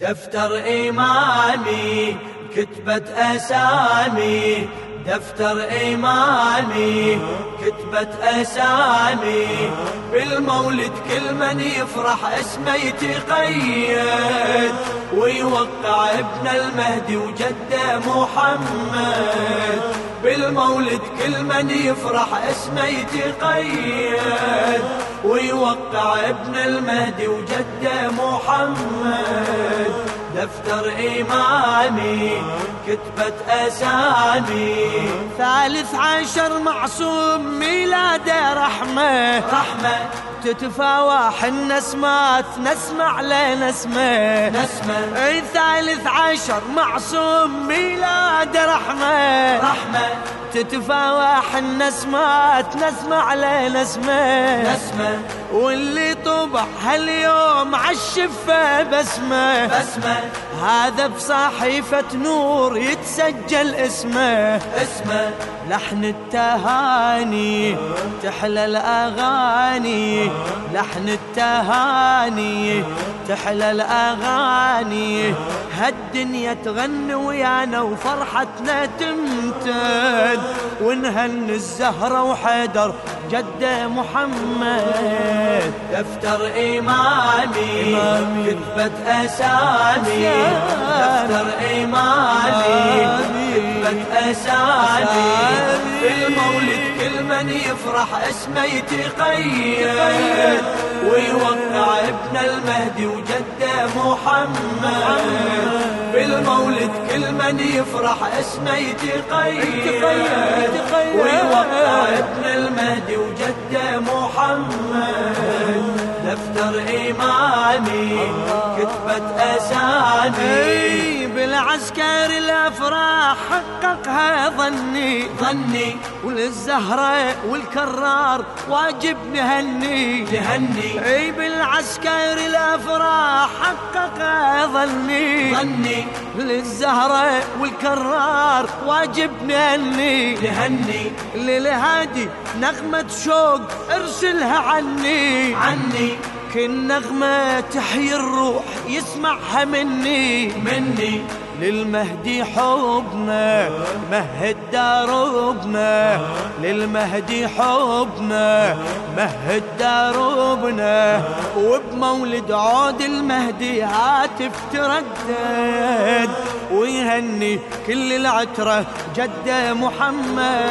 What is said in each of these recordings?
دفتر إيماني كتبت أسامي. دفتر إيماني كتبت أسامي. بالمولد كل من يفرح اسمه يتقيد. ويوقع ابن المهدي وجده محمد. بالمولد كل من يفرح اسمه يتقيد ويوقع ابن المهدي وجده محمد. دفتر إيماني كتبت أسامي. ثالث عشر معصوم ميلاده رحمة. رحمة. تتفاوح النسمات نسمع لنسمة نسمة اي ثالث عشر معصوم ميلاد رحمة. رحمة. تتفاوح النسمات نسمع لنسمة نسمة واللي طبع هاليوم عالشفة بسمة بسمة هذا بصحيفة نور يتسجل اسمه. اسمه. لحن التهاني تحلى الأغاني. لحن التهاني تحلى الأغاني. هالدنيا تغني ويانا وفرحتنا تمتد. ونهن الزهرة وحيدر جد محمد. دفتر إيماني كتبت أسامي. دفتر إيماني كتبت أسامي. بالمولد كل من يفرح اسمه يتقيد ويوقع ابن المهدي وجده محمد. كل من يفرح اسمه يتقيد. ويوقع ابن المهدي وجده محمد. دفتر إيماني كتبت أسامي. اي بالعسكر الأفراح حققها ظني. ظني. وللزهرة والكرار واجب نهني. نهني. أي بالعسكر الأفراح حققها ظني. ظني. للزهرة والكرار واجب نهني. نهني. للهادي نغمة شوق ارسلها عني. عني. كل نغمة تحيي الروح يسمعها مني. مني. للمهدي حبنا مهد دربنا للمهدي حبنا مهد دربنا وبمولد عود المهدي هاتف تردد. ويهني كل العترة جد محمد.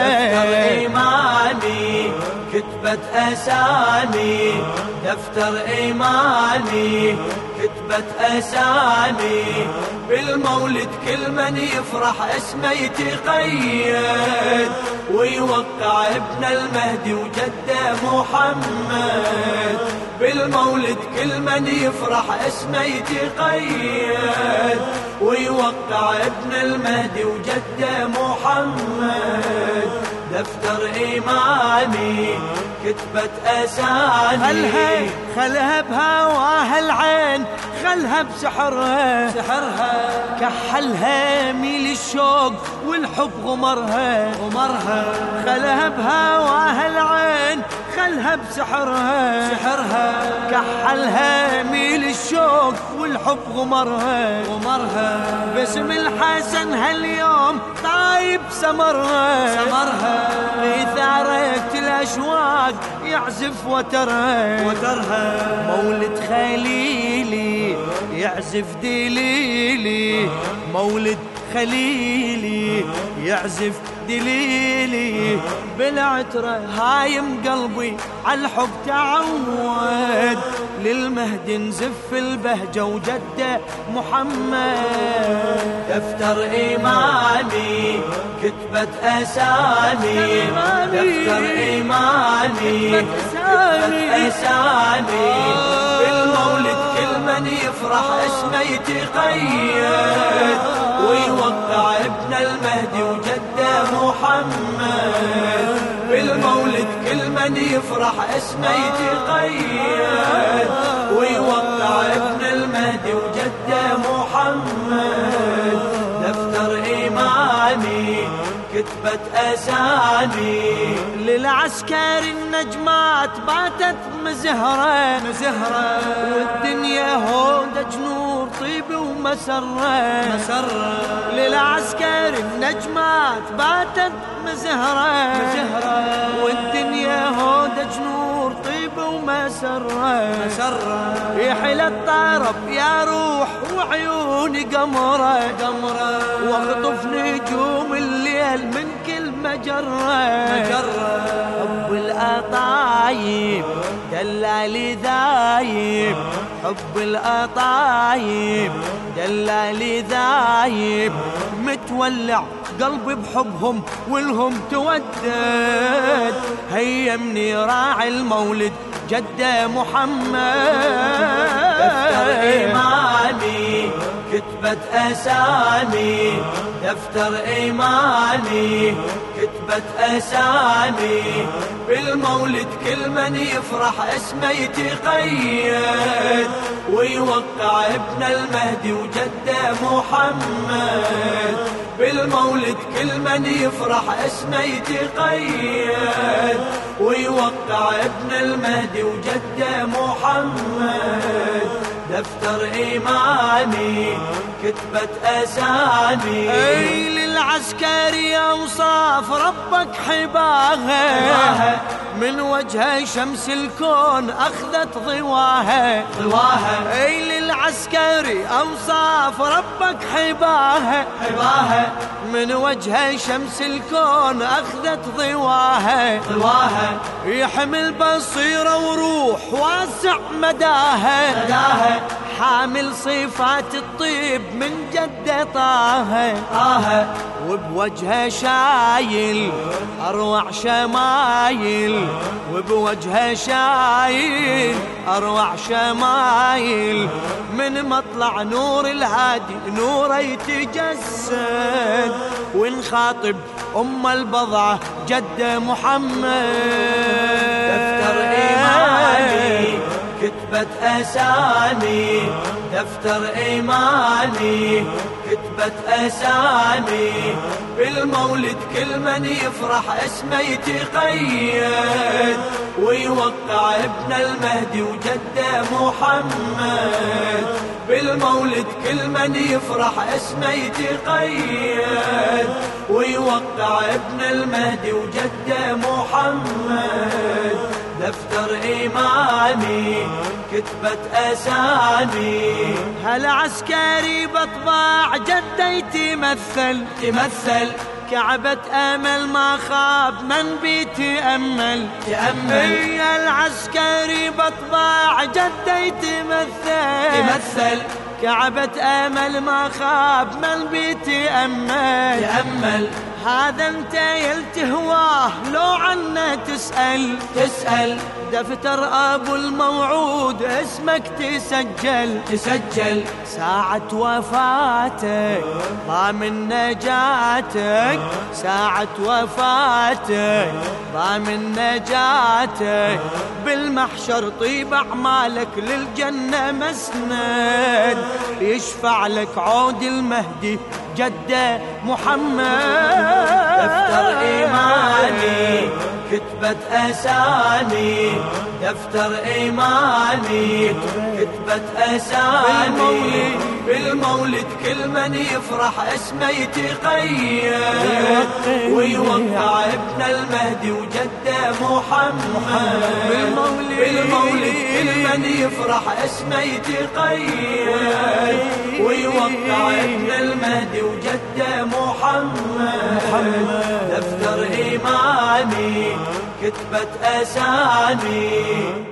دفتر إيماني. كتبت أسامي دفتر إيماني. كتبت أسامي بالمولد كل من يفرح اسمه يتقيد. ويوقع ابن المهدي وجده محمد. بالمولد كل من يفرح اسمه يتقيد. ويوقع ابن المهدي وجده محمد. دفتر إيماني كتبت أسامي خلها خلها بهواها العين خلها بسحرها. سحرها. كحلها ميل الشوق والحب غمرها. غمرها. خلها بهواها العين خلها بسحرها. سحرها. كحلها ميل الشوق والحب غمرها. غمرها. باسم الحسن هاليوم سمرها سمرها. إثارة الأشواق يعزف وترها. وترها. مولد خليلي يعزف دليلي. مولد خليلي يعزف دليلي بالعترة هايم قلبي عالحب تعود. للمهدي نزف البهجة وجده محمد. دفتر إيماني كتبت أسامي. دفتر إيماني. كتبت أسامي. بالمولد كل من يفرح اسمه يتقيد ويوقع ابن المهدي وجده محمد. بالمولد كل من يفرح اسمه يتقيد ويوقع ابن المهدي وجده محمد. دفتر إيماني كتبت أسامي للعسكر النجمات باتت مزهرة مزهرة والدنيا هودة جنود ومسرة مسرة. للعسكر النجمات باتت مزهرة. مزهرة. والدنيا هودج نور طيب ومسرة. مسرة. يحل الطرب يا روح وعيوني قمرة. قمرة. واخطف نجوم الليل من كل مجرة. مجرة. حب الأطايب دلالي ذايب. حب الأطايب دلالي ذايب متولع قلبي بحبهم والهم تودد. هيمني راعي المولد جده محمد. دفتر إيماني كتبت أسامي. دفتر إيماني كتبت أسامي بالمولد كل من يفرح اسمه يتقيد ويوقع ابن المهدي وجده محمد بالمولد كل من يفرح اسمه يتقيد ويوقع ابن المهدي وجده محمد دفتر إيماني كتبت أسامي. أي للعسكري أوصاف ربك حباها. من وجهه شمس الكون أخذت ضواها. ضواها. أي للعسكري أوصاف ربك حباها. حباها. من وجهه شمس الكون أخذت ضواها. ضواها. يحمل بصيرة وروح واسع مداها مداها حامل صفات الطيب من جد طه آه وبوجهه شايل أروع شمايل. وبوجهه شايل أروع شمايل. من مطلع نور الهادي نوره يتجسد. ونخاطب أم البضعه جده محمد. إيماني كتبت أسامي دفتر إيماني كتبت أسامي. بالمولد كل من يفرح اسمه يتقيد ويوقع ابن المهدي وجده محمد. بالمولد كل من يفرح اسمه يتقيد ويوقع ابن المهدي وجده محمد. كتبت أسامي. هل عسكري بطباع جدي تمثل؟ تمثل. كعبة أمل ما خاب من بيتأمل؟ تأمل. هي العسكري بطباع جدي تمثل؟ تمثل. كعبة أمل ما خاب من بيتأمل؟ تأمل. هذا انت يلتهواه لو عنا تسأل. تسأل. دفتر أبو الموعود اسمك تسجل. تسجل. ساعة وفاتك ضامن نجاتك. ساعة وفاتك ضامن نجاتك. بالمحشر طيب أعمالك للجنة مسند. يشفع لك عود المهدي جده محمد. دفتر إيماني كتبت أسامي دفتر إيماني كتبت أسامي بالمولد. كل من يفرح اسمه يتقيد ويوقع ابن المهدي وجده محمد. بالمولد. بالمولد كل من يفرح اسمه يتقيد ويوقع ابن المهدي وجده محمد. دفتر إيماني كتبت أسامي.